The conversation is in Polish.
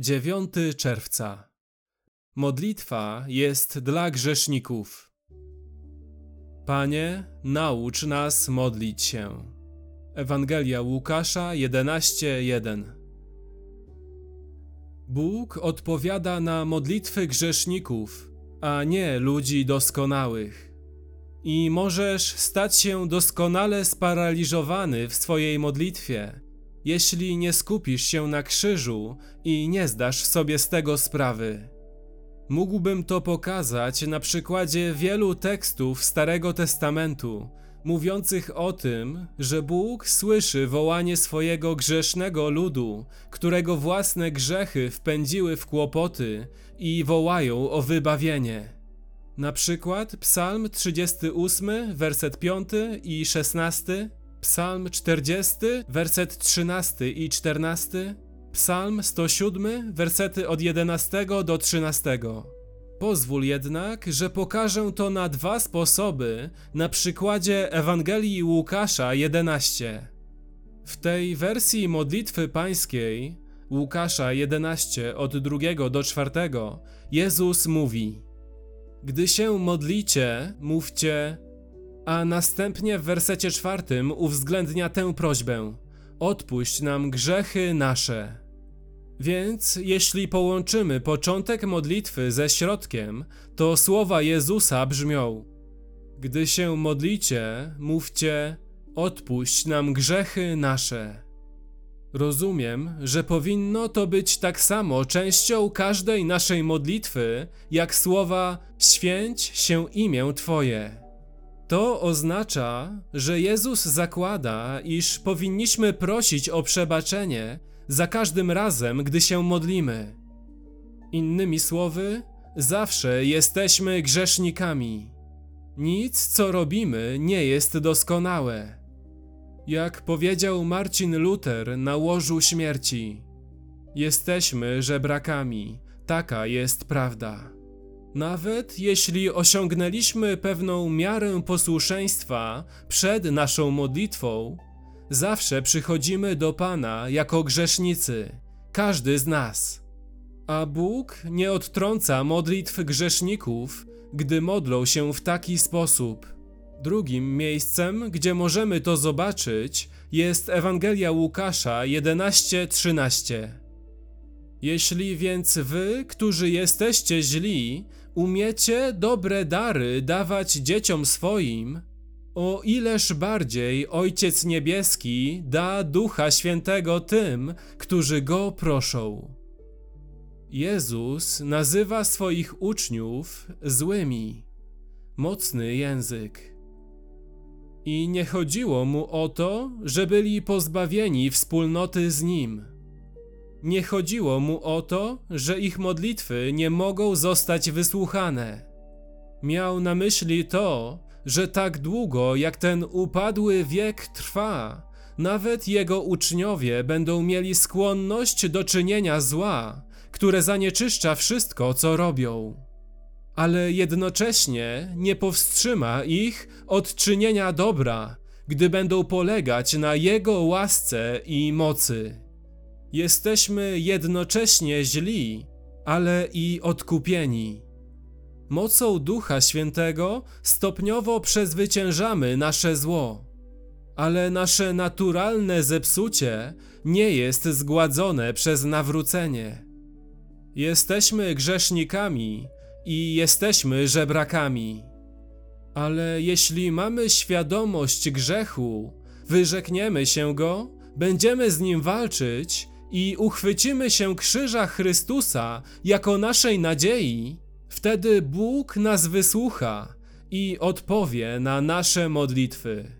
9 czerwca. Modlitwa jest dla grzeszników. Panie, naucz nas modlić się. Ewangelia Łukasza 11:1. Bóg odpowiada na modlitwy grzeszników, a nie ludzi doskonałych. I możesz stać się doskonale sparaliżowany w swojej modlitwie, jeśli nie skupisz się na krzyżu i nie zdasz sobie z tego sprawy. Mógłbym to pokazać na przykładzie wielu tekstów Starego Testamentu, mówiących o tym, że Bóg słyszy wołanie swojego grzesznego ludu, którego własne grzechy wpędziły w kłopoty i wołają o wybawienie. Na przykład Psalm 38, werset 5 i 16, Psalm 40, werset 13 i 14, Psalm 107, wersety od 11 do 13. Pozwól jednak, że pokażę to na dwa sposoby na przykładzie Ewangelii Łukasza 11. W tej wersji modlitwy pańskiej, Łukasza 11 od 2 do 4, Jezus mówi: Gdy się modlicie, mówcie, a następnie w wersecie czwartym uwzględnia tę prośbę: Odpuść nam grzechy nasze. Więc jeśli połączymy początek modlitwy ze środkiem, to słowa Jezusa brzmią: Gdy się modlicie, mówcie: Odpuść nam grzechy nasze. Rozumiem, że powinno to być tak samo częścią każdej naszej modlitwy, jak słowa: Święć się imię Twoje. To oznacza, że Jezus zakłada, iż powinniśmy prosić o przebaczenie za każdym razem, gdy się modlimy. Innymi słowy, zawsze jesteśmy grzesznikami. Nic, co robimy, nie jest doskonałe. Jak powiedział Marcin Luther na łożu śmierci, jesteśmy żebrakami, taka jest prawda. Nawet jeśli osiągnęliśmy pewną miarę posłuszeństwa przed naszą modlitwą, zawsze przychodzimy do Pana jako grzesznicy, każdy z nas. A Bóg nie odtrąca modlitw grzeszników, gdy modlą się w taki sposób. Drugim miejscem, gdzie możemy to zobaczyć, jest Ewangelia Łukasza 11:13. Jeśli więc wy, którzy jesteście źli, umiecie dobre dary dawać dzieciom swoim, o ileż bardziej Ojciec Niebieski da Ducha Świętego tym, którzy Go proszą. Jezus nazywa swoich uczniów złymi. Mocny język. I nie chodziło mu o to, że byli pozbawieni wspólnoty z Nim. Nie chodziło mu o to, że ich modlitwy nie mogą zostać wysłuchane. Miał na myśli to, że tak długo jak ten upadły wiek trwa, nawet jego uczniowie będą mieli skłonność do czynienia zła, które zanieczyszcza wszystko, co robią. Ale jednocześnie nie powstrzyma ich od czynienia dobra, gdy będą polegać na Jego łasce i mocy. Jesteśmy jednocześnie źli, ale i odkupieni. Mocą Ducha Świętego stopniowo przezwyciężamy nasze zło, ale nasze naturalne zepsucie nie jest zgładzone przez nawrócenie. Jesteśmy grzesznikami i jesteśmy żebrakami. Ale jeśli mamy świadomość grzechu, wyrzekniemy się go, będziemy z nim walczyć i uchwycimy się krzyża Chrystusa jako naszej nadziei, wtedy Bóg nas wysłucha i odpowie na nasze modlitwy.